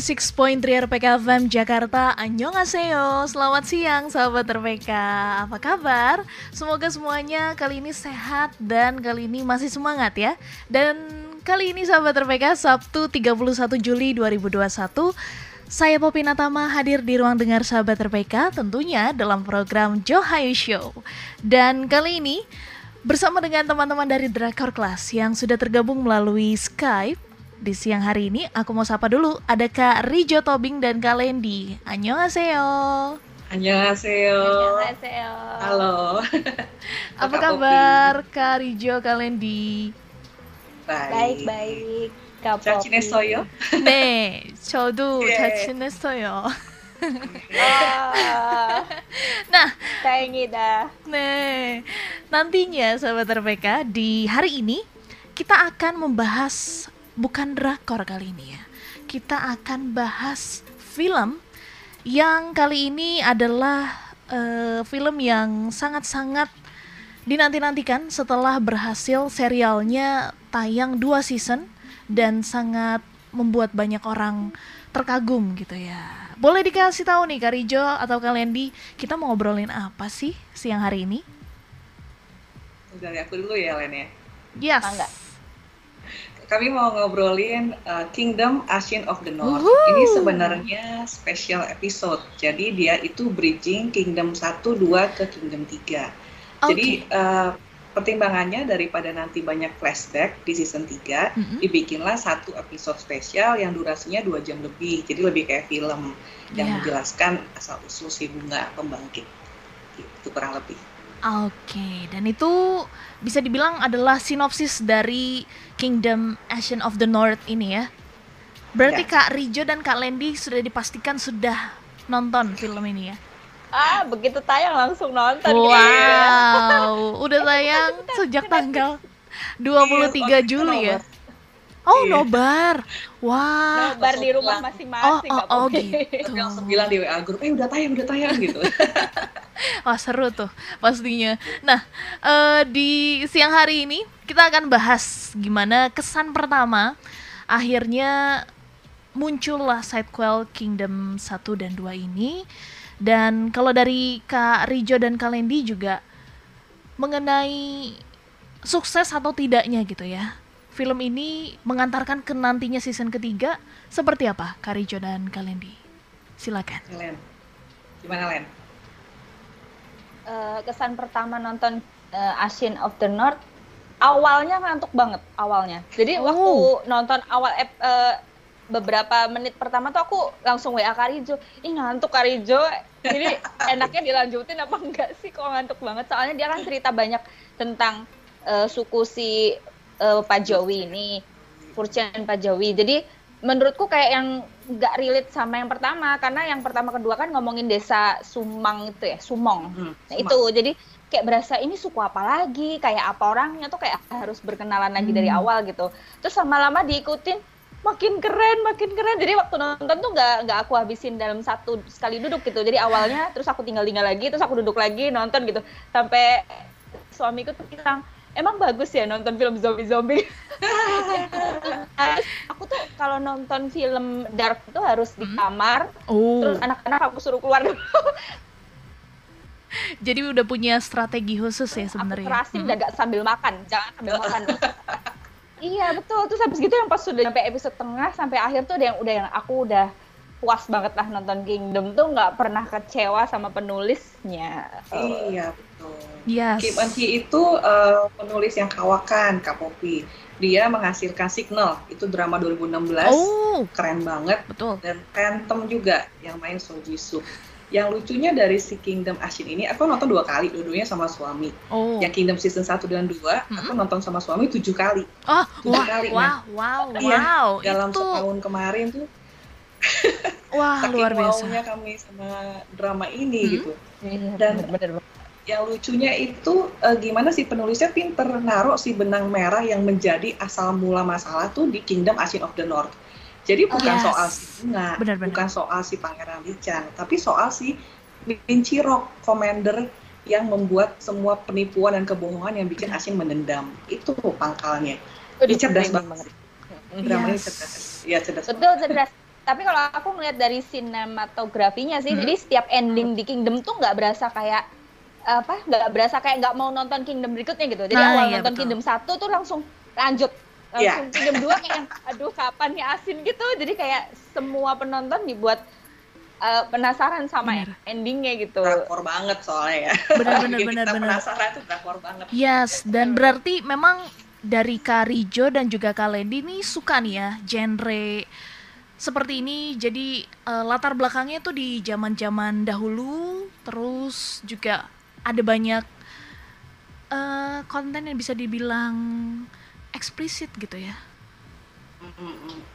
96.3 RPK FM Jakarta Annyeonghaseyo Selamat siang sahabat RPK Apa kabar? Semoga semuanya kali ini sehat dan kali ini masih semangat ya. Dan kali ini sahabat RPK Sabtu 31 Juli 2021 Saya Popi Natama hadir di ruang dengar sahabat RPK Tentunya dalam program Johayu Show. Dan kali ini bersama dengan teman-teman dari Drakor Class yang sudah tergabung melalui Skype di siang hari ini aku mau sapa dulu ada Kak Rijo Tobing dan Kak Lendi. Annyeonghaseyo. Annyeonghaseyo. Annyeonghaseyo. Halo. Apa kabar Kak Rijo, Kak Lendi? Baik. Baik, baik. Kak 잘 지냈어요? 네, 저도 예. 잘 지냈어요. Ah, Nah, daengida. 네. Nantinya sahabat RPK di hari ini kita akan membahas bukan drakor kali ini ya. Kita akan bahas film yang kali ini adalah eh, film yang sangat-sangat dinanti-nantikan setelah berhasil serialnya tayang dua season dan sangat membuat banyak orang terkagum gitu ya. Boleh dikasih tahu nih Kak Rijo atau Kak Lendi, kita mau ngobrolin apa sih siang hari ini? Dari aku dulu ya, Len ya. Yes. Mangga. Kami mau ngobrolin uh, Kingdom Ashen of the North. Uhuh. Ini sebenarnya special episode. Jadi dia itu bridging Kingdom 1, 2 ke Kingdom 3. Jadi uh, pertimbangannya daripada nanti banyak flashback di season 3, Mm-mm. dibikinlah satu episode spesial yang durasinya dua jam lebih. Jadi lebih kayak film yang Ya. menjelaskan asal usul si bunga pembangkit. Itu kurang lebih. Oke, dan itu bisa dibilang adalah sinopsis dari Kingdom Ashen of the North ini ya. Berarti Ya. Kak Rijo dan Kak Lendi sudah dipastikan sudah nonton film ini ya. Ah, begitu tayang langsung nonton. Wow, udah tayang sejak tanggal 23 Iya, Juli ya. Oh, Iya. nobar. Wah. Nobar di rumah Oh, masing-masing. oh, oh Popi. gitu. Langsung bilang di WA grup, eh udah tayang, udah tayang gitu. Wah seru tuh pastinya. Nah eh, di siang hari ini kita akan bahas gimana kesan pertama akhirnya muncullah sidequel Kingdom 1 dan 2 ini. Dan kalau dari Kak Rijo dan Kak Lendi juga mengenai sukses atau tidaknya gitu ya. Film ini mengantarkan ke nantinya season ketiga seperti apa Kak Rijo dan Kak Lendi? Silakan. Len, gimana Len? Eh, kesan pertama nonton eh, Ashen of the North awalnya ngantuk banget awalnya. Jadi Oh. waktu nonton awal eh, beberapa menit pertama tuh aku langsung WA Karijo, ih ngantuk Karijo. Jadi enaknya dilanjutin apa enggak sih kok ngantuk banget? Soalnya dia kan cerita banyak tentang eh, suku si Pak Jowi ini, Furchen Pak Jowi. Jadi menurutku kayak yang nggak relate sama yang pertama karena yang pertama kedua kan ngomongin desa Sumang itu ya, Sumong. Hmm, Nah itu jadi kayak berasa ini suku apa lagi, kayak apa orangnya tuh kayak harus berkenalan lagi dari Hmm. awal gitu. Terus lama-lama diikutin makin keren, makin keren. Jadi waktu nonton tuh nggak nggak aku habisin dalam satu sekali duduk gitu. Jadi awalnya terus aku tinggal-tinggal lagi, terus aku duduk lagi nonton gitu. Sampai suamiku tuh bilang, emang bagus ya nonton film zombie-zombie. Aku tuh kalau nonton film dark itu harus di Hmm. kamar, Oh. terus anak-anak aku suruh keluar dulu. Jadi udah punya strategi khusus ya sebenarnya. Aku kerasin Mm. dan gak sambil makan, jangan sambil makan. iya betul, terus habis gitu yang pas sudah sampai episode tengah sampai akhir tuh ada yang udah yang aku udah puas banget lah nonton Kingdom tuh nggak pernah kecewa sama penulisnya. Iya, betul. Yes. Kim Eun Hee itu eh, penulis yang kawakan, Kak Popi. Dia menghasilkan Signal, itu drama 2016, Oh, keren banget. betul. Dan Phantom juga, yang main Seo Ji Suk. Yang lucunya dari si Kingdom Ashin ini, aku nonton dua kali, dua-duanya sama suami. Oh. Yang Kingdom Season 1 dan 2, aku nonton sama suami tujuh kali. Oh, Tujuh wah, kali, wah, wow, Iya, wow. Dalam itu setahun kemarin tuh, wah saking luar biasa. kami sama drama ini Hmm. gitu. Iya, Dan- bener-bener. yang lucunya itu eh, gimana sih penulisnya pinter naruh si benang merah yang menjadi asal mula masalah tuh di Kingdom Ashin of the North. Jadi bukan Yes. soal si bunga, Benar-benar. bukan soal si Pangeran Licang, tapi soal si Linci Rock Commander yang membuat semua penipuan dan kebohongan yang bikin Ashin menendam. Itu pangkalnya. Ini cerdas banget. Dramanya Yes. cerdas. Iya cerdas. Betul cerdas. Tapi kalau aku ngeliat dari sinematografinya sih, hmm. jadi setiap ending di Kingdom tuh nggak berasa kayak apa nggak berasa kayak nggak mau nonton Kingdom berikutnya gitu. Jadi nah, awal iya, nonton betul. Kingdom satu tuh langsung lanjut langsung yeah. Kingdom dua kayak aduh kapan nih asin gitu. Jadi kayak semua penonton dibuat uh, penasaran sama bener. endingnya gitu. Drakor banget soalnya ya. Benar-benar benar-benar. Penasaran tuh drakor banget. Yes, dan berarti memang dari Karijo dan juga Kalendi ini suka nih ya genre seperti ini. Jadi uh, latar belakangnya tuh di zaman-zaman dahulu, terus juga ada banyak uh, konten yang bisa dibilang eksplisit gitu ya.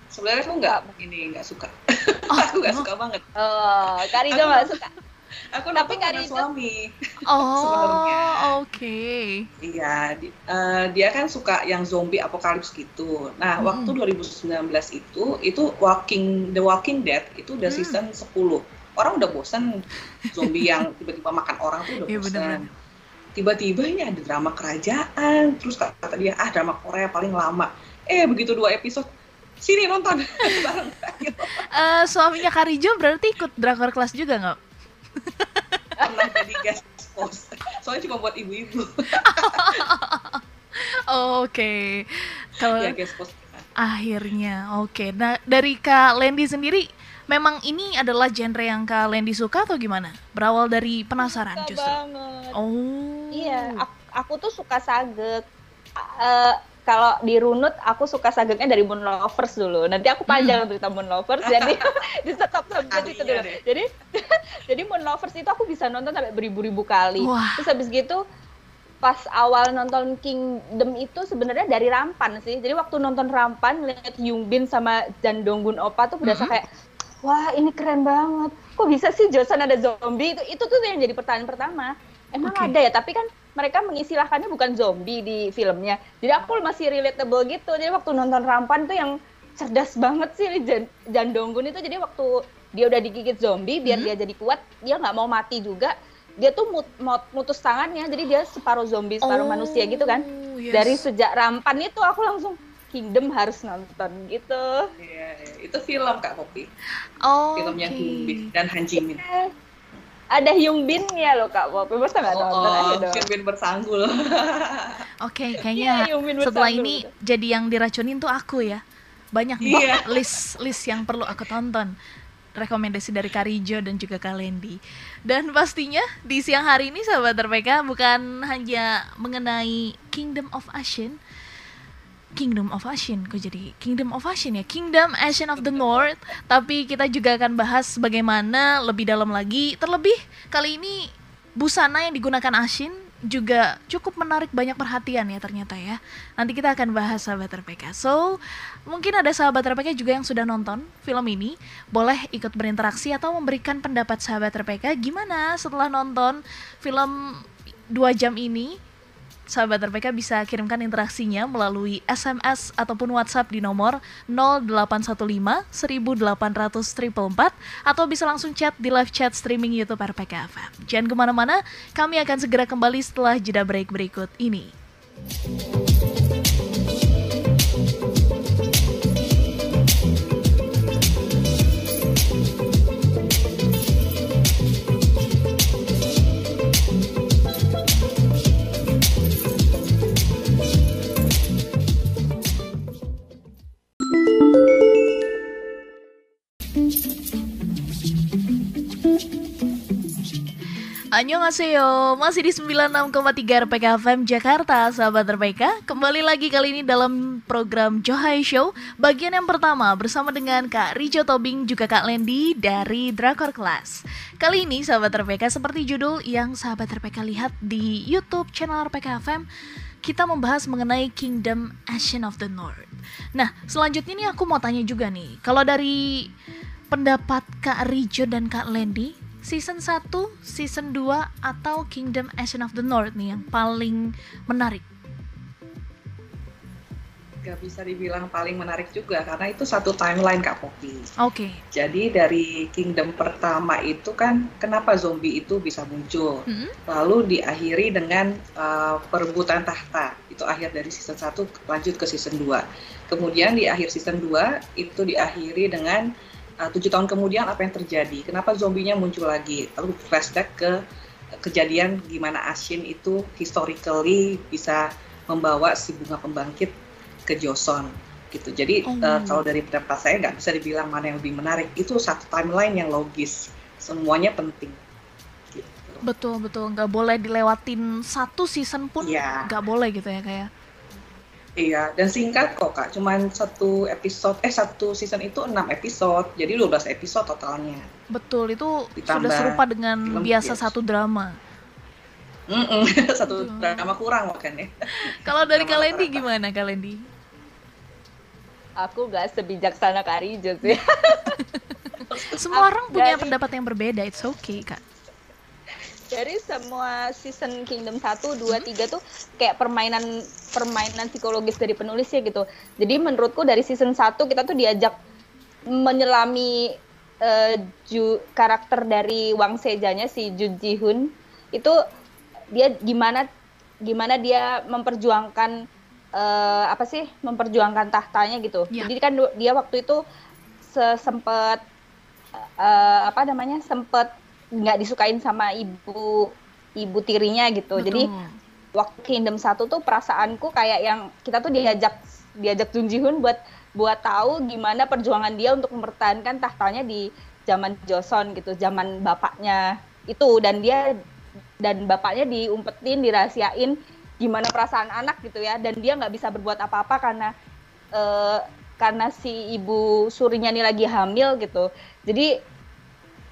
Sebenarnya aku nggak ini nggak suka. Oh, aku nggak oh. suka banget. Oh, Karijo nggak suka. Aku tapi Karijo suami. Oh, oke. Okay. Iya, di, uh, dia kan suka yang zombie apokalips gitu. Nah, hmm. waktu 2019 itu itu Walking The Walking Dead itu udah hmm. season 10. Orang udah bosan zombie yang tiba-tiba makan orang tuh udah yeah, bosan. Tiba-tiba ini ada drama kerajaan, terus kata dia ah drama Korea paling lama. Eh begitu dua episode sini nonton bareng uh, suaminya Karijo berarti ikut drakor kelas juga nggak pernah jadi guest post soalnya cuma buat ibu-ibu. Oh, oke. Okay. kalau ya, guest post akhirnya. Oke. Okay. nah dari kak Lendi sendiri memang ini adalah genre yang kak Lendi suka atau gimana? Berawal dari penasaran suka justru. banget. oh. Iya aku, aku tuh suka sagek. Uh, kalau di runut aku suka sageknya dari Moon Lovers dulu. Nanti aku panjang hmm. cerita Moon Lovers jadi di stop sampai situ dulu. Jadi jadi Moon Lovers itu aku bisa nonton sampai beribu-ribu kali. Wah. Terus habis gitu pas awal nonton Kingdom itu sebenarnya dari Rampan sih. Jadi waktu nonton Rampan lihat Hyung Bin sama Jan Donggun Opa tuh berasa mm -hmm. kayak wah ini keren banget. Kok bisa sih Joseon ada zombie itu itu tuh yang jadi pertanyaan pertama. Emang okay. ada ya, tapi kan mereka mengistilahkannya bukan zombie di filmnya. Jadi aku masih relatable gitu. Jadi waktu nonton Rampan tuh yang cerdas banget sih Jan, Jan Donggun itu. Jadi waktu dia udah digigit zombie, biar hmm. dia jadi kuat, dia nggak mau mati juga. Dia tuh mut, mut, mutus tangannya, jadi dia separuh zombie, separuh oh, manusia gitu kan. Yes. Dari sejak Rampan itu aku langsung Kingdom harus nonton gitu. Iya, iya. itu film Kak Popi. Oh, Filmnya okay. dan Han. Yeah ada Hyung Bin ya loh Kak Pop. Masa nggak nonton oh, aja dong. Hyung Bin bersanggul. Oke, okay, kayaknya ya, setelah ini gitu. jadi yang diracunin tuh aku ya. Banyak yeah. list list yang perlu aku tonton. Rekomendasi dari Karijo dan juga Kalendi. Dan pastinya di siang hari ini sahabat RPK bukan hanya mengenai Kingdom of Ashen, Kingdom of Ashen. Kok jadi Kingdom of Ashen ya? Kingdom Ashen of the North. Tapi kita juga akan bahas bagaimana lebih dalam lagi. Terlebih kali ini busana yang digunakan Ashin juga cukup menarik banyak perhatian ya ternyata ya. Nanti kita akan bahas sahabat RPK so mungkin ada sahabat RPK juga yang sudah nonton film ini. Boleh ikut berinteraksi atau memberikan pendapat sahabat RPK gimana setelah nonton film dua jam ini sahabat RPK bisa kirimkan interaksinya melalui SMS ataupun WhatsApp di nomor 0815 1800 atau bisa langsung chat di live chat streaming YouTube RPK FM. Jangan ke mana-mana, kami akan segera kembali setelah jeda break berikut ini. Annyeonghaseyo, masih di 96,3 RPK FM Jakarta, sahabat RPK Kembali lagi kali ini dalam program Johai Show. Bagian yang pertama bersama dengan Kak Rijo Tobing juga Kak Lendi dari Drakor Class Kali ini sahabat RPK seperti judul yang sahabat RPK lihat di Youtube channel RPK FM Kita membahas mengenai Kingdom Ashen of the North. Nah selanjutnya nih aku mau tanya juga nih Kalau dari pendapat Kak Rijo dan Kak Lendi season 1, season 2 atau Kingdom Ashen of the North nih yang paling menarik? Gak bisa dibilang paling menarik juga karena itu satu timeline Kak Poppy. Oke. Okay. Jadi dari Kingdom pertama itu kan kenapa zombie itu bisa muncul. Mm -hmm. Lalu diakhiri dengan uh, perebutan tahta. Itu akhir dari season 1 lanjut ke season 2. Kemudian di akhir season 2 itu diakhiri dengan tujuh tahun kemudian apa yang terjadi, kenapa zombinya muncul lagi, lalu flashback ke kejadian gimana Ashin itu historically bisa membawa si bunga pembangkit ke Joseon gitu. Jadi oh. uh, kalau dari pendapat saya nggak bisa dibilang mana yang lebih menarik. Itu satu timeline yang logis. Semuanya penting. Gitu. Betul betul. Nggak boleh dilewatin satu season pun yeah. nggak boleh gitu ya kayak. Ya? Iya, dan singkat kok kak, cuman satu episode, eh satu season itu enam episode, jadi 12 episode totalnya. Betul, itu Ditambah sudah serupa dengan biasa yes. satu drama. Mm -mm, satu Betul. drama kurang makanya. Kalau dari Kalendi gimana Kalendi? Aku gak sebijaksana Karijo sih. Semua orang punya pendapat yang berbeda, it's okay kak dari semua season Kingdom 1, 2, 3 tuh kayak permainan permainan psikologis dari penulis ya gitu. Jadi menurutku dari season 1 kita tuh diajak menyelami uh, ju, karakter dari Wang Sejanya si Jun Ji Hoon itu dia gimana gimana dia memperjuangkan uh, apa sih memperjuangkan tahtanya gitu. Yeah. Jadi kan dia waktu itu sempat uh, apa namanya sempat nggak disukain sama ibu ibu tirinya gitu. Betul. Jadi waktu Kingdom satu tuh perasaanku kayak yang kita tuh diajak diajak Jun Ji Hoon buat buat tahu gimana perjuangan dia untuk mempertahankan tahtanya di zaman Joseon gitu, zaman bapaknya itu dan dia dan bapaknya diumpetin, dirahasiain gimana perasaan anak gitu ya dan dia nggak bisa berbuat apa-apa karena uh, karena si ibu surinya ini lagi hamil gitu. Jadi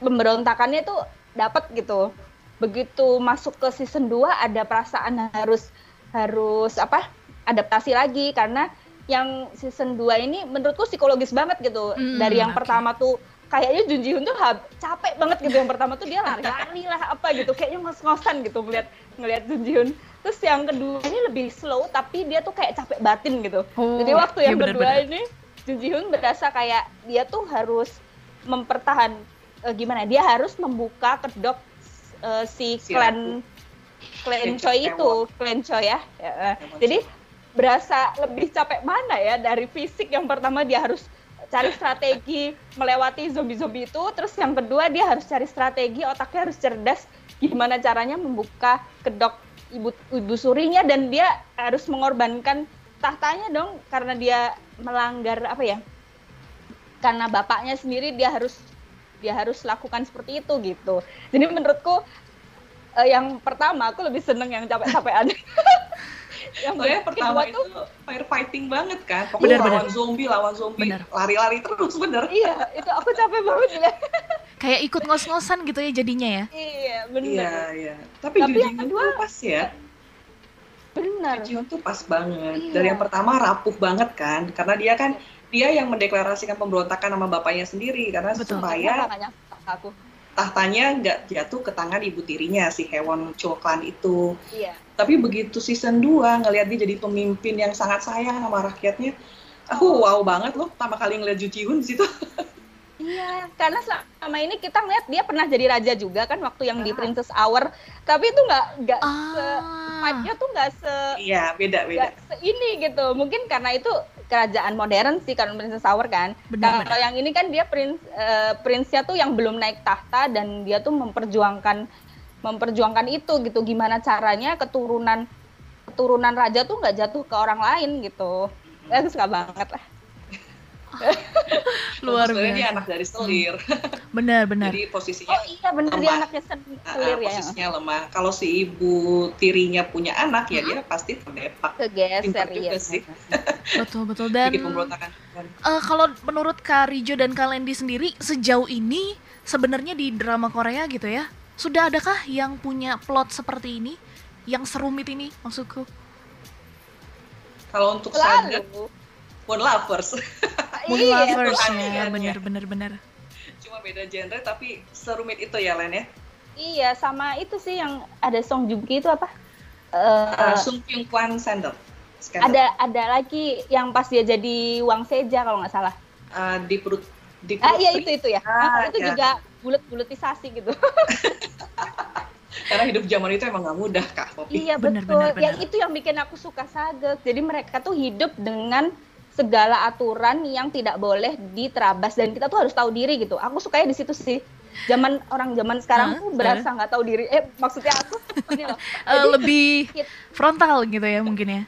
pemberontakannya tuh dapat gitu. Begitu masuk ke season 2 ada perasaan harus harus apa adaptasi lagi. Karena yang season 2 ini menurutku psikologis banget gitu. Mm, dari yang okay. pertama tuh kayaknya Jun Ji Hoon tuh capek banget gitu. Yang pertama tuh dia lari-lari lah apa gitu. Kayaknya ngos-ngosan gitu ngeliat ngeliat Jun Ji Hoon. Terus yang kedua ini lebih slow tapi dia tuh kayak capek batin gitu. Oh, jadi waktu yang iya, kedua bener. ini Jun Ji Hoon berasa kayak dia tuh harus mempertahan uh, gimana dia harus membuka kedok uh, si, klan klan Choi itu klan Choi ya, ya uh, jadi berasa lebih capek mana ya dari fisik yang pertama dia harus cari strategi melewati zombie-zombie itu terus yang kedua dia harus cari strategi otaknya harus cerdas gimana caranya membuka kedok ibu ibu surinya dan dia harus mengorbankan tahtanya dong karena dia melanggar apa ya karena bapaknya sendiri dia harus dia harus lakukan seperti itu gitu. Jadi menurutku uh, yang pertama aku lebih seneng yang capek-capekan. Yang Soalnya pertama itu fire fighting banget kan. Pokoknya bener, lawan bener. zombie lawan zombie. Lari-lari terus bener iya itu aku capek banget ya. Kayak ikut ngos-ngosan gitu ya jadinya ya. Iya bener. Iya iya. Tapi, tapi yang kedua pas ya. Benar Jujun tuh pas banget. Iya. dari yang pertama rapuh banget kan. Karena dia kan dia yang mendeklarasikan pemberontakan nama bapaknya sendiri karena Betul. supaya aku. tahtanya nggak jatuh ke tangan ibu tirinya si Hewon Choklan itu. Iya. Tapi begitu season 2 ngelihat dia jadi pemimpin yang sangat sayang sama rakyatnya, aku wow banget loh pertama kali ngeliat Ju Ji Hoon di situ. Iya, karena selama ini kita ngeliat dia pernah jadi raja juga kan waktu yang ah. di Princess Hour, tapi itu nggak nggak ah. se vibe-nya tuh nggak se Iya, beda beda. Se ini gitu. Mungkin karena itu kerajaan modern sih kan Princess Hour kan. Benar, Kalau yang ini kan dia prince uh, prince-nya tuh yang belum naik tahta dan dia tuh memperjuangkan memperjuangkan itu gitu. Gimana caranya keturunan keturunan raja tuh nggak jatuh ke orang lain gitu. Ya, suka banget lah. luar biasa dia anak dari selir. Benar benar. Jadi posisinya oh iya benar. Dia anaknya selir uh, ya. posisinya lemah. Kalau si ibu tirinya punya anak ya dia pasti terdepak. Kegeser iya sih. betul betul. Dan uh, kalau menurut Kak Rijo dan Kak Lendi sendiri sejauh ini sebenarnya di drama Korea gitu ya sudah adakah yang punya plot seperti ini? Yang serumit ini maksudku? Kalau untuk Saga Moon Lovers. Moon iya, Lovers ya, bener bener bener. Cuma beda genre tapi serumit itu ya Len ya. Iya, sama itu sih yang ada Song Joong Ki itu apa? Uh, uh, Sung Kyung Kwan Sandal. Ada ada lagi yang pas dia jadi Wang Seja kalau nggak salah. Uh, di perut di perut Ah iya itu itu ya. Ah, itu ya. juga bulat-bulatisasi gitu. karena hidup zaman itu emang gak mudah kak Poppy. iya bener, betul bener, bener. yang itu yang bikin aku suka sagek jadi mereka tuh hidup dengan segala aturan yang tidak boleh diterabas dan kita tuh harus tahu diri gitu. Aku sukanya di situ sih. Zaman orang zaman sekarang huh? tuh berasa nggak tahu diri. Eh maksudnya aku ini loh. Uh, lebih frontal gitu ya mungkin ya.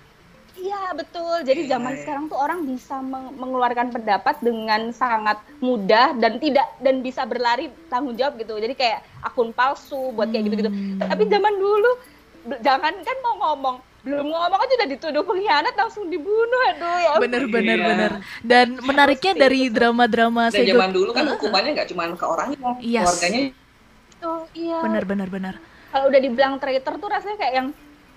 Iya betul. Jadi zaman sekarang tuh orang bisa mengeluarkan pendapat dengan sangat mudah dan tidak dan bisa berlari tanggung jawab gitu. Jadi kayak akun palsu buat kayak gitu-gitu. Hmm. Tapi zaman dulu jangan kan mau ngomong belum ngomong aja udah dituduh pengkhianat langsung dibunuh aduh ya bener bener iya. bener. Dan menariknya Pasti, dari drama-drama dan zaman dulu kan hukumannya nggak cuma ke orangnya yes. keluarganya oh iya. Bener bener bener. Kalau udah dibilang traitor tuh rasanya kayak yang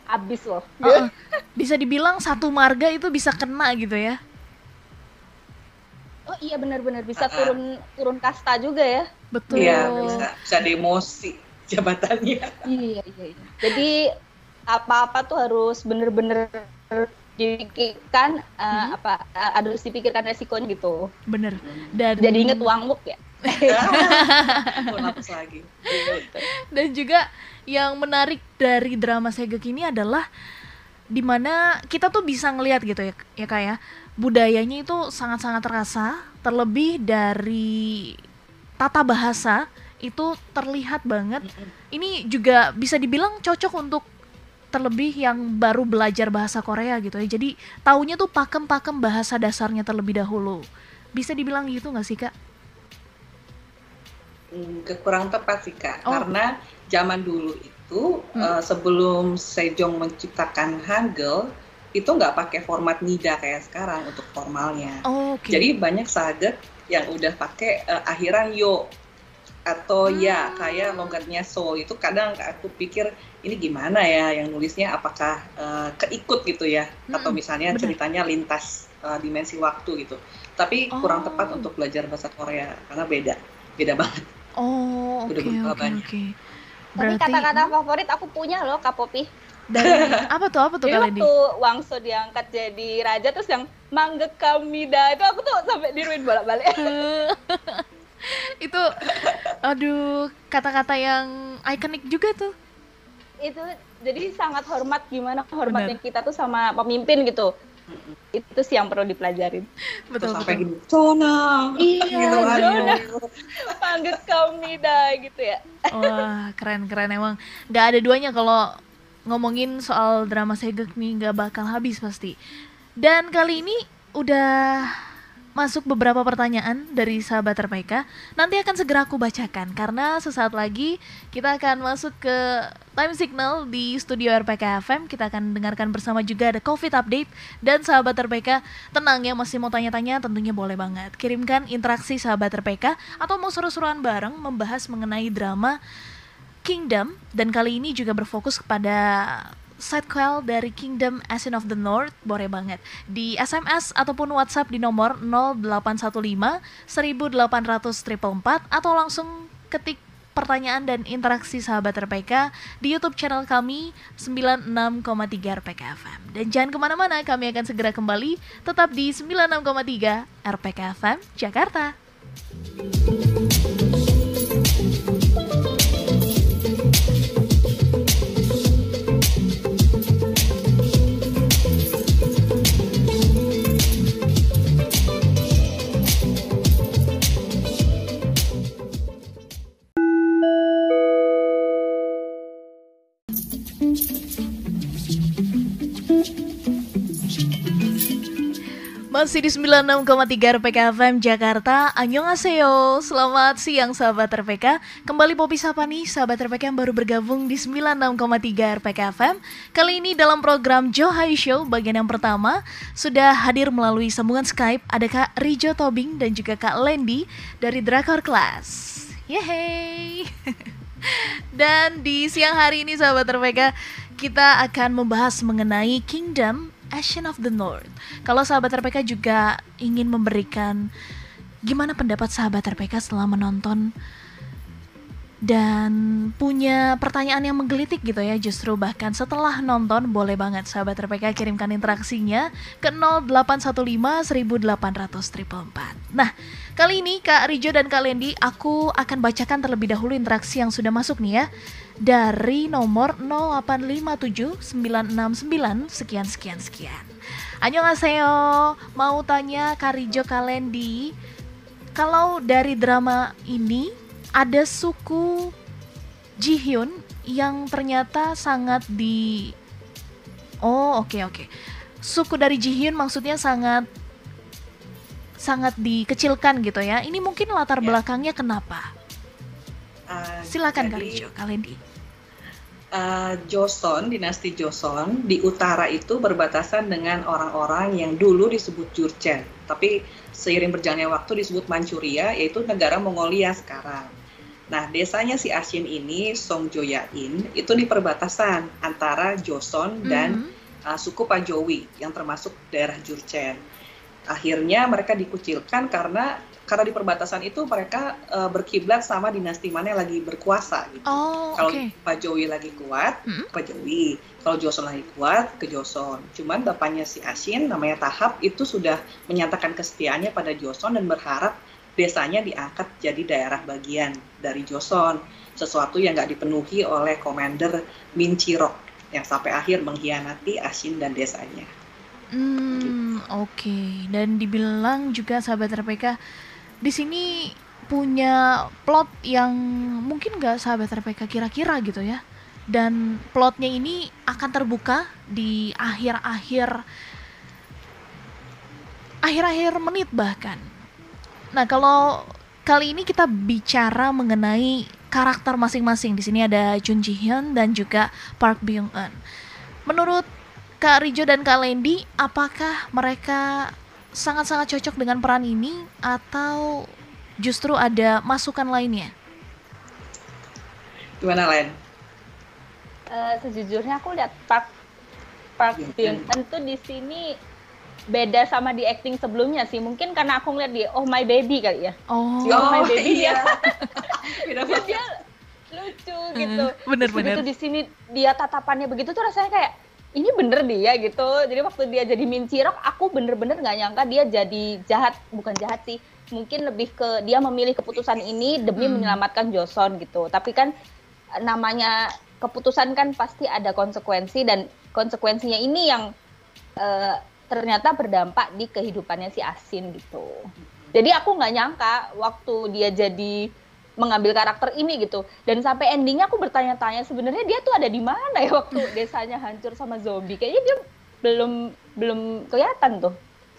abis loh. Uh -uh. bisa dibilang satu marga itu bisa kena gitu ya. Oh iya benar-benar bisa uh -uh. turun turun kasta juga ya. Betul. Iya bisa bisa demosi jabatannya. Iya iya iya. Jadi apa-apa tuh harus bener-bener dipikirkan uh, hmm. apa harus dipikirkan resikonya gitu. Bener. Dan jadi inget uang muk ya. lagi. Dan juga yang menarik dari drama Segek ini adalah di mana kita tuh bisa ngelihat gitu ya ya kayak ya. budayanya itu sangat-sangat terasa terlebih dari tata bahasa itu terlihat banget ini juga bisa dibilang cocok untuk terlebih yang baru belajar bahasa Korea gitu ya. Jadi taunya tuh pakem-pakem bahasa dasarnya terlebih dahulu. Bisa dibilang gitu nggak sih kak? Hmm, kurang tepat sih kak, oh. karena zaman dulu itu hmm. uh, sebelum Sejong menciptakan Hangul itu nggak pakai format nida kayak sekarang untuk formalnya. Oh, okay. Jadi banyak sahabat yang udah pakai uh, akhiran yo atau hmm. ya kayak logatnya so itu kadang aku pikir ini gimana ya yang nulisnya apakah uh, keikut gitu ya hmm, atau misalnya bener. ceritanya lintas uh, dimensi waktu gitu tapi oh. kurang tepat oh. untuk belajar bahasa Korea karena beda beda banget oh oke oke oke tapi kata-kata favorit aku punya loh Kak Popi dari apa tuh apa tuh kali ini? Waktu Wangso diangkat jadi raja terus yang manggek kamida itu aku tuh sampai diruin bolak-balik. itu aduh kata-kata yang ikonik juga tuh. Itu jadi sangat hormat gimana hormatnya Bener. kita tuh sama pemimpin gitu. Itu sih yang perlu dipelajarin. Betul Terus betul. Zona. Iya Zona. Panggil kami dah gitu ya. Wah keren keren emang. Nggak ada duanya kalau ngomongin soal drama segek nih nggak bakal habis pasti. Dan kali ini udah masuk beberapa pertanyaan dari sahabat RPK. Nanti akan segera aku bacakan karena sesaat lagi kita akan masuk ke time signal di studio RPK FM. Kita akan dengarkan bersama juga ada COVID update dan sahabat RPK tenang ya masih mau tanya-tanya tentunya boleh banget. Kirimkan interaksi sahabat RPK atau mau seru-seruan bareng membahas mengenai drama Kingdom dan kali ini juga berfokus kepada sidequel dari Kingdom Ascent of the North boleh banget di SMS ataupun WhatsApp di nomor 0815 1800 atau langsung ketik pertanyaan dan interaksi sahabat RPK di YouTube channel kami 96,3 RPK FM. Dan jangan ke mana-mana, kami akan segera kembali tetap di 96,3 RPK FM Jakarta. Masih di 96,3 RPK FM Jakarta. Annyeonghaseyo. Selamat siang sahabat RPK Kembali Popi Sapa nih sahabat RPK yang baru bergabung di 96,3 RPK FM Kali ini dalam program Johai Show bagian yang pertama Sudah hadir melalui sambungan Skype Ada Kak Rijo Tobing dan juga Kak Lendi dari Drakor Class. Yeay. Dan di siang hari ini sahabat RPK Kita akan membahas mengenai Kingdom Ashen of the North. Kalau sahabat RPK juga ingin memberikan gimana pendapat sahabat RPK setelah menonton dan punya pertanyaan yang menggelitik gitu ya justru bahkan setelah nonton boleh banget sahabat RPK kirimkan interaksinya ke 0815 1800 Nah kali ini Kak Rijo dan Kak Lendi aku akan bacakan terlebih dahulu interaksi yang sudah masuk nih ya dari nomor 0857 969 sekian sekian sekian Annyeonghaseyo, mau tanya Karijo Kalendi, kalau dari drama ini ada suku Jihyun yang ternyata sangat di Oh, oke okay, oke. Okay. Suku dari Jihyun maksudnya sangat sangat dikecilkan gitu ya. Ini mungkin latar ya. belakangnya kenapa? Uh, Silakan Karijo Kalendi uh, Joseon, dinasti Joseon di utara itu berbatasan dengan orang-orang yang dulu disebut Jurchen, tapi seiring berjalannya waktu disebut Manchuria, yaitu negara Mongolia sekarang. Nah, desanya si Asin ini, Songjoyain, itu di perbatasan antara Joseon dan mm -hmm. uh, suku Pajowi yang termasuk daerah Jurchen. Akhirnya mereka dikucilkan karena karena di perbatasan itu mereka uh, berkiblat sama dinasti mana yang lagi berkuasa gitu. Oh, Kalau okay. Pak Jowi lagi kuat, hmm? Pak Jowi. Kalau Joseon lagi kuat, ke Joseon. Cuman bapaknya si Asin namanya Tahap itu sudah menyatakan kesetiaannya pada Joseon dan berharap desanya diangkat jadi daerah bagian dari Joseon. Sesuatu yang nggak dipenuhi oleh Komander Min Chirok yang sampai akhir mengkhianati Asin dan desanya. Hmm, oke. Okay. Dan dibilang juga sahabat RPK di sini punya plot yang mungkin gak sahabat RPK kira-kira gitu ya. Dan plotnya ini akan terbuka di akhir-akhir akhir-akhir menit bahkan. Nah kalau kali ini kita bicara mengenai karakter masing-masing. Di sini ada Jun Ji Hyun dan juga Park Byung Eun menurut Kak Rijo dan Kak Lendi apakah mereka sangat-sangat cocok dengan peran ini atau justru ada masukan lainnya? Gimana Len? Uh, sejujurnya aku lihat Park Park Bin tentu di sini beda sama di acting sebelumnya sih. Mungkin karena aku ngeliat di Oh My Baby kali ya. Oh, oh My Baby iya. dia. dia lucu gitu. Bener-bener. Begitu di sini dia tatapannya begitu tuh rasanya kayak ini bener dia gitu. Jadi waktu dia jadi mincirok aku bener-bener nggak nyangka dia jadi jahat. Bukan jahat sih mungkin lebih ke dia memilih keputusan ini demi hmm. menyelamatkan Joseon gitu. Tapi kan namanya keputusan kan pasti ada konsekuensi dan konsekuensinya ini yang uh, ternyata berdampak di kehidupannya si Asin gitu. Jadi aku nggak nyangka waktu dia jadi mengambil karakter ini gitu. Dan sampai endingnya aku bertanya-tanya sebenarnya dia tuh ada di mana ya waktu desanya hancur sama zombie? Kayaknya dia belum belum kelihatan tuh.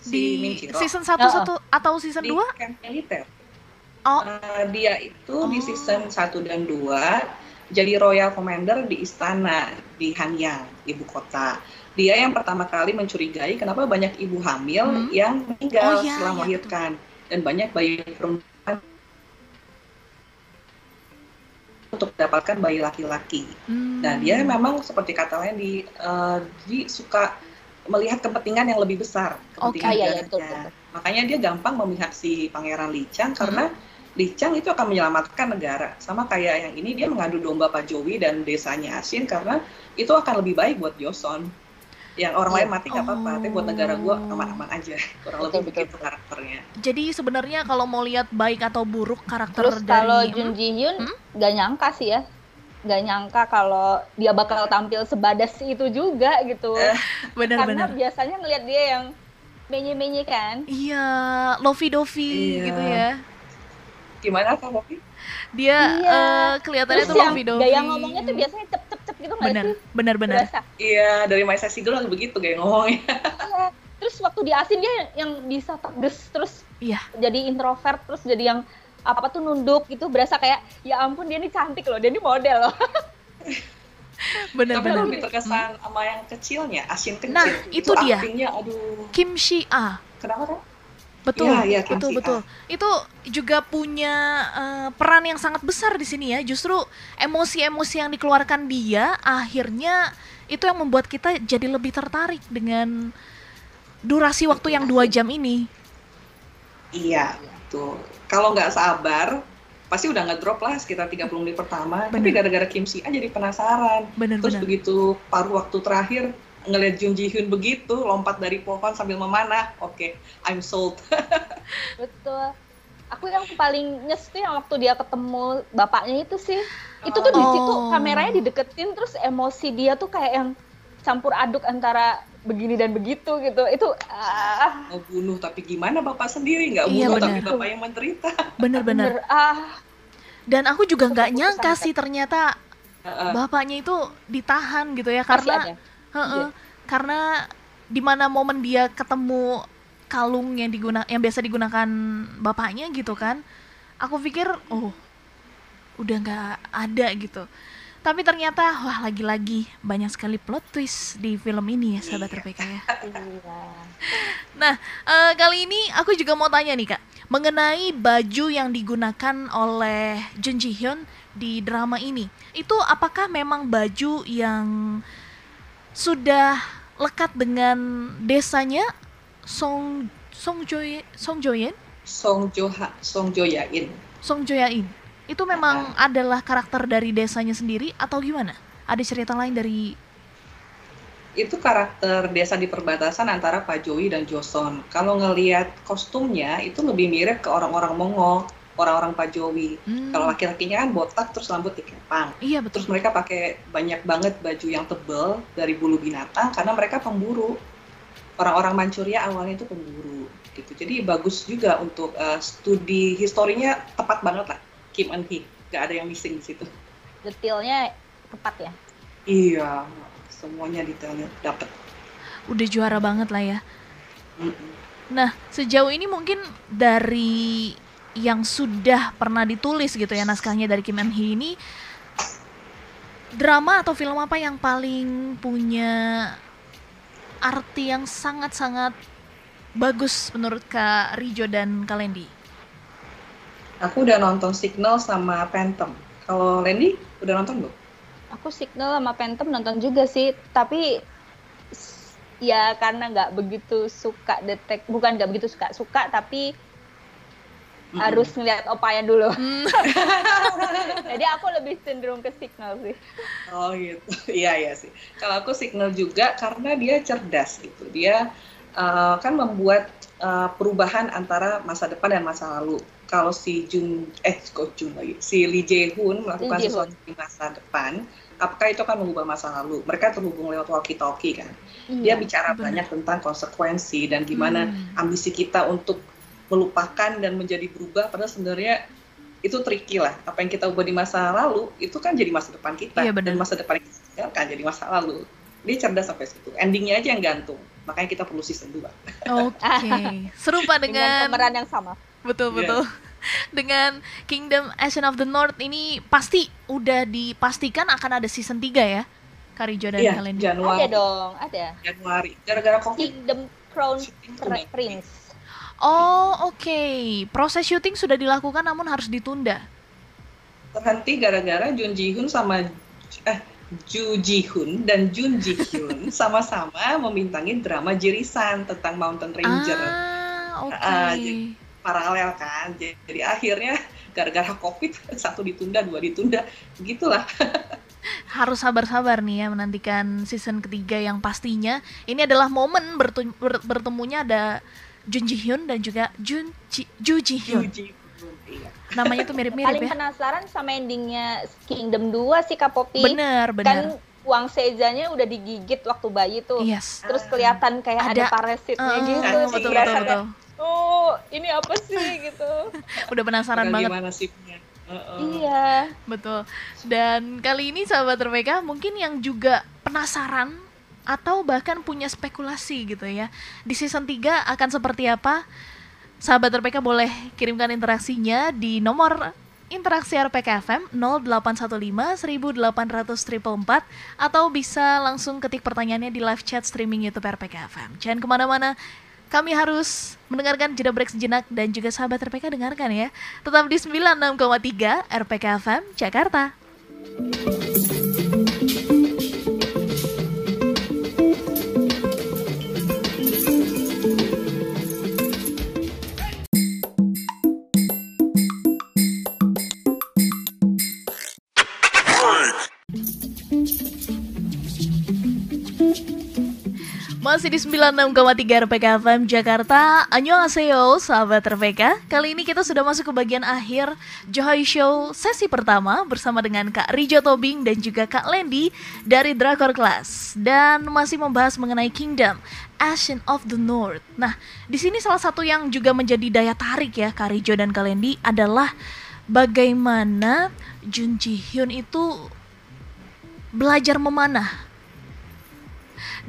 Di season satu oh. satu atau season dua? Militer oh. Uh, dia itu oh. di season satu dan dua jadi royal commander di istana di Hanyang ibu kota. Dia yang pertama kali mencurigai kenapa banyak ibu hamil hmm. yang meninggal oh, iya, setelah iya, melahirkan. dan banyak bayi perempuan untuk mendapatkan bayi laki-laki. Hmm. Nah dia memang seperti kata lain di uh, di suka melihat kepentingan yang lebih besar kepentingan okay, iya, iya, betul, betul. Makanya dia gampang memihak si Pangeran Licang hmm. karena Licang itu akan menyelamatkan negara. Sama kayak yang ini dia mengadu domba Pak Jowi dan desanya Asin karena itu akan lebih baik buat Joseon yang orang lain iya. mati nggak apa-apa, tapi buat negara gue aman-aman aja. Kurang lebih begitu karakternya. Jadi sebenarnya kalau mau lihat baik atau buruk karakter Terus dari kalau Jun Ji Hyun hmm? gak nyangka sih ya, gak nyangka kalau dia bakal tampil sebadas itu juga gitu. benar, Karena benar. biasanya ngelihat dia yang menye-menye kan. Iya, lovey dovey iya. gitu ya. Gimana Lofi? Dia iya. uh, kelihatannya Terus tuh lovey dovey. Gaya ngomongnya tuh biasanya cep gitu nggak bener, sih? Bener bener Iya dari My Sexy Girl begitu gaya ngomongnya. Iya. Terus waktu di asin dia yang bisa tegas terus iya. jadi introvert terus jadi yang apa tuh nunduk gitu berasa kayak ya ampun dia ini cantik loh dia ini model loh. bener Tapi bener lebih terkesan hmm. sama yang kecilnya asin kecil nah itu, itu dia aduh Kim Shi A kenapa kan Betul, ya, ya, betul, betul. Itu juga punya uh, peran yang sangat besar di sini ya. Justru emosi-emosi yang dikeluarkan dia akhirnya itu yang membuat kita jadi lebih tertarik dengan durasi waktu yang dua jam ini. Iya, tuh. Kalau nggak sabar, pasti udah nggak drop lah sekitar 30 menit pertama. Bener. Tapi gara-gara Kim Si jadi penasaran. Bener, Terus bener. begitu paruh waktu terakhir, ngelihat Jung Ji Hyun begitu lompat dari pohon sambil memanah, oke, okay, I'm sold. Betul. Aku yang paling nyes tuh yang waktu dia ketemu bapaknya itu sih. Itu tuh oh. di situ kameranya dideketin terus emosi dia tuh kayak yang campur aduk antara begini dan begitu gitu itu ah. mau bunuh tapi gimana bapak sendiri nggak iya, bunuh tapi bapak yang menderita bener-bener ah dan aku juga nggak nyangka sih ternyata uh, bapaknya itu ditahan gitu ya karena uh, uh, iya. karena di mana momen dia ketemu kalung yang diguna yang biasa digunakan bapaknya gitu kan aku pikir oh udah nggak ada gitu tapi ternyata wah lagi-lagi banyak sekali plot twist di film ini ya sahabat RPK ya. Iya. nah uh, kali ini aku juga mau tanya nih kak mengenai baju yang digunakan oleh Jun Ji Hyun di drama ini. Itu apakah memang baju yang sudah lekat dengan desanya Song Song Joye Song Joyen? Song Joha Song Joyain. Song Joyain itu memang uh, adalah karakter dari desanya sendiri atau gimana? Ada cerita lain dari itu karakter desa di perbatasan antara Pak Jowi dan Joson. Kalau ngelihat kostumnya itu lebih mirip ke orang-orang Mongol, orang-orang Pak Jowi. Hmm. Kalau laki-lakinya kan botak terus rambut dikepang. Iya betul. Terus mereka pakai banyak banget baju yang tebel dari bulu binatang karena mereka pemburu. Orang-orang Manchuria awalnya itu pemburu gitu. Jadi bagus juga untuk uh, studi historinya tepat banget lah. Kim Eun Hee, nggak ada yang missing di situ. Detailnya tepat ya? Iya, semuanya detailnya dapat. Udah juara banget lah ya. Mm -mm. Nah, sejauh ini mungkin dari yang sudah pernah ditulis gitu ya naskahnya dari Kim Eun Hee ini drama atau film apa yang paling punya arti yang sangat-sangat bagus menurut Kak Rijo dan Kalendi? Aku udah nonton Signal sama Phantom. Kalau Randy udah nonton belum? Aku Signal sama Phantom nonton juga sih, tapi ya karena nggak begitu suka detek, bukan nggak begitu suka suka, tapi mm-hmm. harus ngeliat opaya dulu. Mm. Jadi aku lebih cenderung ke Signal sih. Oh gitu, iya iya sih. Kalau aku Signal juga karena dia cerdas gitu. Dia uh, kan membuat uh, perubahan antara masa depan dan masa lalu kalau si Jun eh kok Jun lagi si Lee Jae Hoon melakukan sesuatu di masa depan apakah itu akan mengubah masa lalu mereka terhubung lewat walkie talkie kan iya, dia bicara bener. banyak tentang konsekuensi dan gimana hmm. ambisi kita untuk melupakan dan menjadi berubah padahal sebenarnya itu tricky lah. Apa yang kita ubah di masa lalu itu kan jadi masa depan kita. Iya, dan masa depan kita kan jadi masa lalu. Dia cerdas sampai situ. Endingnya aja yang gantung. Makanya kita perlu season 2 oke. Okay. serupa dengan, dengan pemeran yang sama. Betul betul. Yeah. dengan Kingdom Ashen of the North ini pasti udah dipastikan akan ada season 3 ya Karijo dan yeah, kalian Januari. ada dong ada. Januari. Gara-gara covid. Kingdom Crown Prince Oh oke, okay. proses syuting sudah dilakukan namun harus ditunda. Terhenti gara-gara Jun Ji Hoon sama eh Ju Ji Hoon dan Jun Ji Hyun sama-sama memintangi drama Jirisan tentang Mountain Ranger. Ah, oke. Okay. Uh, paralel kan jadi, jadi akhirnya gara-gara covid satu ditunda dua ditunda begitulah harus sabar-sabar nih ya menantikan season ketiga yang pastinya ini adalah momen bertemunya ada Jun Ji Hyun dan juga Jun Ji, Ju Ji Hyun. Iya. Namanya tuh mirip-mirip ya. Paling penasaran sama endingnya Kingdom 2 sih Kak Poppy. Bener, bener. Kan uang sejanya udah digigit waktu bayi tuh. Yes. Terus kelihatan kayak ada, ada parasitnya uh, gitu. Betul, betul, betul oh ini apa sih gitu udah penasaran banget gimana nasibnya uh -uh. iya betul dan kali ini sahabat terpeka mungkin yang juga penasaran atau bahkan punya spekulasi gitu ya di season 3 akan seperti apa sahabat RPK boleh kirimkan interaksinya di nomor interaksi RPK FM 0815 1800 atau bisa langsung ketik pertanyaannya di live chat streaming YouTube RPK FM. Jangan ke mana-mana, kami harus mendengarkan jeda break sejenak dan juga sahabat RPK dengarkan ya. Tetap di 96,3 RPK FM Jakarta. Masih di 96,3 RPK FM Jakarta. Annyeonghaseyo sahabat RPK Kali ini kita sudah masuk ke bagian akhir Johai Show sesi pertama Bersama dengan Kak Rijo Tobing dan juga Kak Lendi Dari Drakor Class. Dan masih membahas mengenai Kingdom Ashen of the North. Nah di sini salah satu yang juga menjadi daya tarik ya Kak Rijo dan Kak Lendi adalah Bagaimana Jun Ji Hyun itu belajar memanah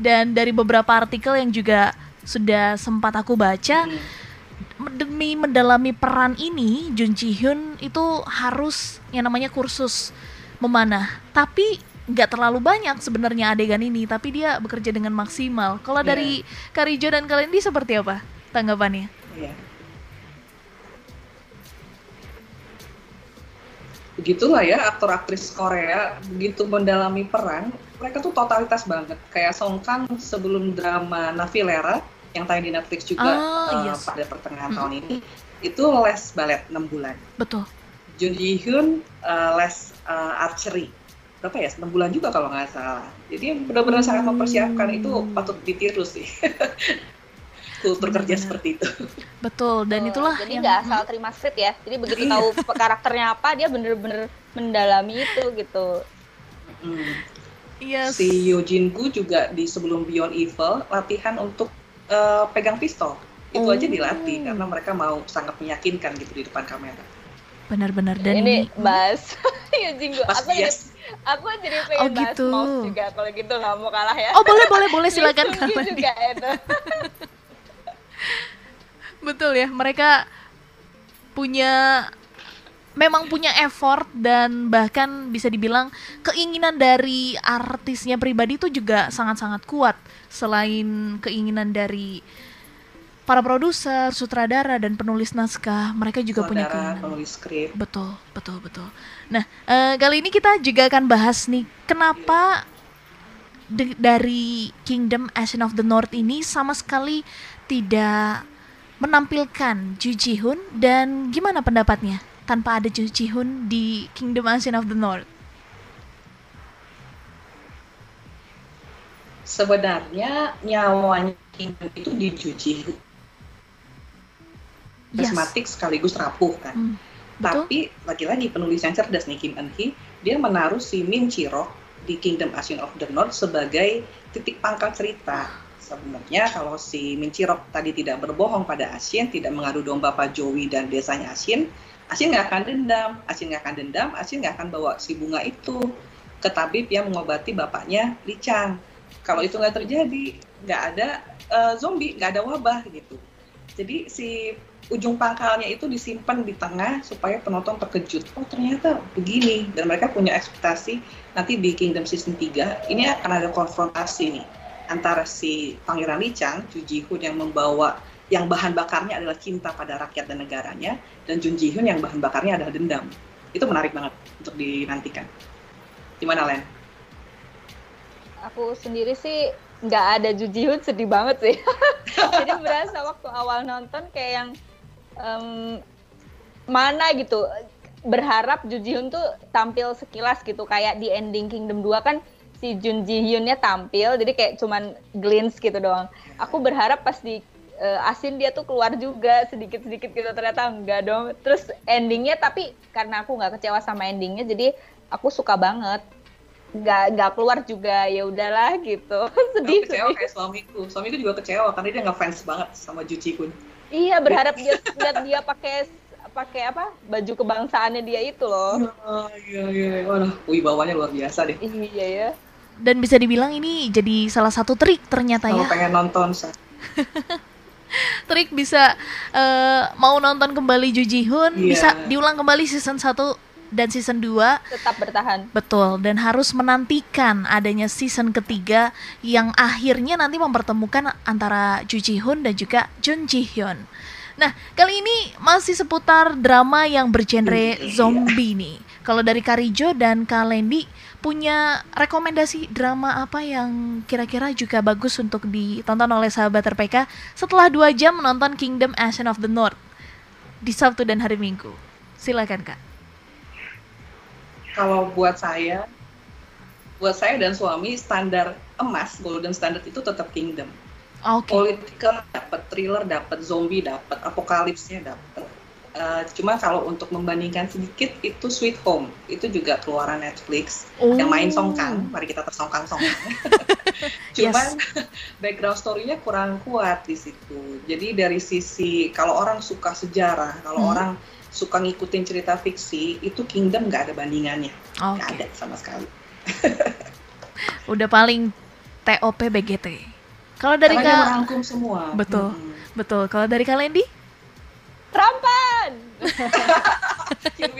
dan dari beberapa artikel yang juga sudah sempat aku baca demi mendalami peran ini Jun Ji Hyun itu harus yang namanya kursus memanah tapi nggak terlalu banyak sebenarnya adegan ini tapi dia bekerja dengan maksimal kalau yeah. dari Karijo dan Kalendi seperti apa tanggapannya yeah. Begitulah ya aktor aktris Korea begitu mendalami peran mereka tuh totalitas banget. Kayak Song Kang sebelum drama Navilera yang tayang di Netflix juga oh, uh, pada pertengahan hmm. tahun ini itu les balet 6 bulan. Betul. Jun Ji Hyun uh, les uh, archery berapa ya 6 bulan juga kalau nggak salah. Jadi benar-benar hmm. sangat mempersiapkan itu patut ditiru sih. kultur kerja seperti itu. Betul, dan oh, itulah jadi nggak asal terima script ya. Jadi begitu tahu karakternya apa, dia bener-bener mendalami itu gitu. Hmm. Yes. Si Yojin Gu juga di sebelum Beyond Evil latihan untuk uh, pegang pistol. Itu oh. aja dilatih karena mereka mau sangat meyakinkan gitu di depan kamera. Benar-benar dan ini Bas Yojin Gu. Aku yes. jadi aku jadi pengen oh, gitu. mouse juga kalau gitu nggak mau kalah ya. Oh boleh boleh boleh silakan kalau juga itu. Betul ya mereka punya memang punya effort dan bahkan bisa dibilang keinginan dari artisnya pribadi itu juga sangat-sangat kuat selain keinginan dari para produser, sutradara dan penulis naskah, mereka juga Sutradara, punya keinginan. penulis skrip. Betul, betul, betul. Nah, uh, kali ini kita juga akan bahas nih kenapa dari Kingdom Ashen of the North ini sama sekali tidak menampilkan Ju Ji Hoon dan gimana pendapatnya? tanpa ada Ju Ji Hoon di Kingdom Ashen of the North? Sebenarnya nyawanya Kingdom itu di Ju Ji Hoon. Yes. sekaligus rapuh kan. Hmm, Tapi lagi-lagi penulis yang cerdas nih Kim Eun Hee, dia menaruh si Min Chirok di Kingdom Ashen of the North sebagai titik pangkal cerita sebenarnya kalau si Min Chirok tadi tidak berbohong pada Asien, tidak mengadu domba Pak Jowi dan desanya Asien, Asin nggak akan dendam, Asin nggak akan dendam, Asin nggak akan bawa si bunga itu ke tabib yang mengobati bapaknya Licang. Kalau itu nggak terjadi, nggak ada uh, zombie, nggak ada wabah gitu. Jadi si ujung pangkalnya itu disimpan di tengah supaya penonton terkejut. Oh ternyata begini. Dan mereka punya ekspektasi nanti di Kingdom Season 3 ini akan ada konfrontasi nih antara si Pangeran Licang, Ju Ji Hoon yang membawa yang bahan bakarnya adalah cinta pada rakyat dan negaranya, dan Jun Ji Hyun yang bahan bakarnya adalah dendam. Itu menarik banget untuk dinantikan. Gimana, Len? Aku sendiri sih nggak ada Jun Ji Hyun sedih banget sih. Jadi berasa waktu awal nonton kayak yang um, mana gitu berharap Jun Ji Hyun tuh tampil sekilas gitu kayak di ending Kingdom 2 kan si Jun Ji Hyunnya tampil jadi kayak cuman glance gitu doang. Aku berharap pas di uh, asin dia tuh keluar juga sedikit-sedikit gitu ternyata enggak dong. Terus endingnya tapi karena aku nggak kecewa sama endingnya jadi aku suka banget. Nggak nggak keluar juga ya udahlah gitu. Sedih aku kecewa sedih. kayak suamiku. Suamiku juga kecewa karena dia nggak fans banget sama Juci Kun iya berharap dia lihat dia pakai pakai apa baju kebangsaannya dia itu loh. Iya iya iya. Waduh wibawanya luar biasa deh. Iya ya dan bisa dibilang ini jadi salah satu trik ternyata Kalau ya pengen nonton trik bisa uh, mau nonton kembali Ju Ji Hoon yeah. bisa diulang kembali season 1 dan season 2 tetap bertahan. Betul dan harus menantikan adanya season ketiga yang akhirnya nanti mempertemukan antara Ju Ji Hoon dan juga Jun Ji Hyun. Nah, kali ini masih seputar drama yang bergenre zombie nih. Kalau dari Karijo dan Kalendi punya rekomendasi drama apa yang kira-kira juga bagus untuk ditonton oleh sahabat RPK setelah dua jam menonton Kingdom Ashen of the North di Sabtu dan hari Minggu? Silakan kak. Kalau buat saya, buat saya dan suami standar emas golden standard itu tetap Kingdom. Okay. Political dapat, thriller dapat, zombie dapat, apokalipsnya dapat. Uh, cuma kalau untuk membandingkan sedikit itu Sweet Home. Itu juga keluaran Netflix. Oh. yang main Song Kang mari kita tersongkang songkang. Cuman yes. background story-nya kurang kuat di situ. Jadi dari sisi kalau orang suka sejarah kalau hmm. orang suka ngikutin cerita fiksi itu Kingdom nggak ada bandingannya. Okay. nggak ada sama sekali. Udah paling TOP BGT kalau dari Karena merangkum semua. Betul. Hmm. betul. Kalau dari Kalendi Rampan.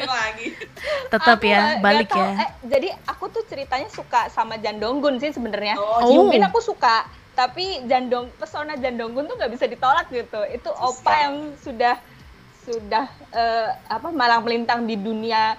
lagi. Tetap ya, balik ya. Eh, jadi aku tuh ceritanya suka sama Jandonggun sih sebenarnya. Oh. Mungkin aku suka, tapi Jandong pesona Jandonggun tuh nggak bisa ditolak gitu. Itu opa yang sudah sudah uh, apa malang melintang di dunia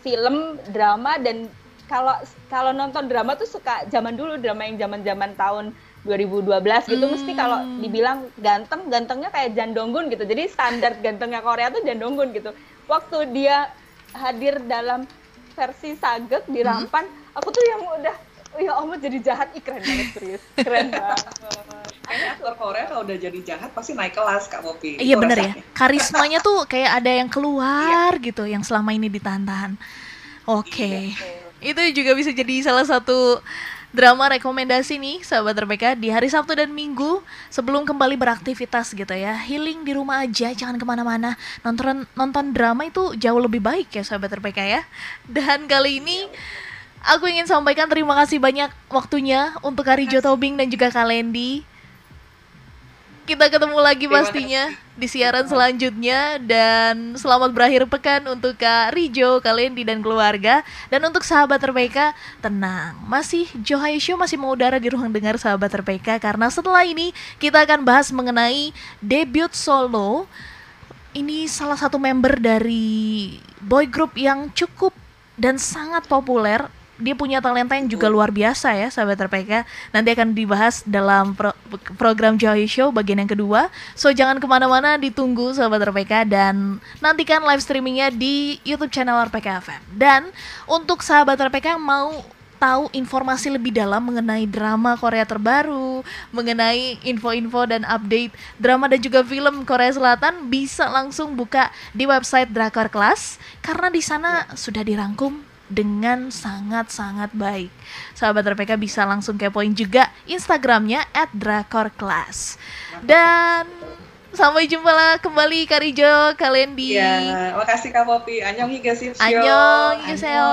film, drama dan kalau kalau nonton drama tuh suka zaman dulu drama yang zaman-zaman tahun 2012 gitu hmm. mesti kalau dibilang ganteng gantengnya kayak Jandonggun gitu jadi standar gantengnya Korea tuh Jandonggun gitu waktu dia hadir dalam versi Sagek di hmm. Rampan hmm. aku tuh yang udah oh ya Allah jadi jahat ih keren banget serius keren banget Kayaknya aktor Korea kalau udah jadi jahat pasti naik kelas Kak Popi. Iya bener ya. Karismanya tuh kayak ada yang keluar iya. gitu yang selama ini ditahan-tahan. Oke. Okay. Iya, Itu juga bisa jadi salah satu drama rekomendasi nih sahabat RPK di hari Sabtu dan Minggu sebelum kembali beraktivitas gitu ya. Healing di rumah aja jangan ke mana-mana. Nonton nonton drama itu jauh lebih baik ya sahabat RPK ya. Dan kali ini aku ingin sampaikan terima kasih banyak waktunya untuk Karijo Tobing dan juga Kalendi kita ketemu lagi pastinya di siaran selanjutnya. Dan selamat berakhir pekan untuk Kak Rijo, Kalendi dan keluarga. Dan untuk sahabat terbaik tenang. Masih Johai Show masih mau udara di ruang dengar sahabat terbaik karena setelah ini kita akan bahas mengenai debut solo. Ini salah satu member dari boy group yang cukup dan sangat populer dia punya talenta yang juga luar biasa ya sahabat RPK nanti akan dibahas dalam pro program Joy Show bagian yang kedua. So jangan ke mana-mana ditunggu sahabat RPK dan nantikan live streamingnya di YouTube channel RPK FM dan untuk sahabat RPK yang mau tahu informasi lebih dalam mengenai drama Korea terbaru, mengenai info-info dan update drama dan juga film Korea Selatan bisa langsung buka di website Drakor Class karena di sana sudah dirangkum dengan sangat-sangat baik. Sahabat RPK bisa langsung kepoin juga Instagramnya at drakorclass. Dan sampai jumpa lah kembali Karijo, Kalendi. Ya, makasih Kak Popi. Annyeong higaseo. Annyeong higaseo.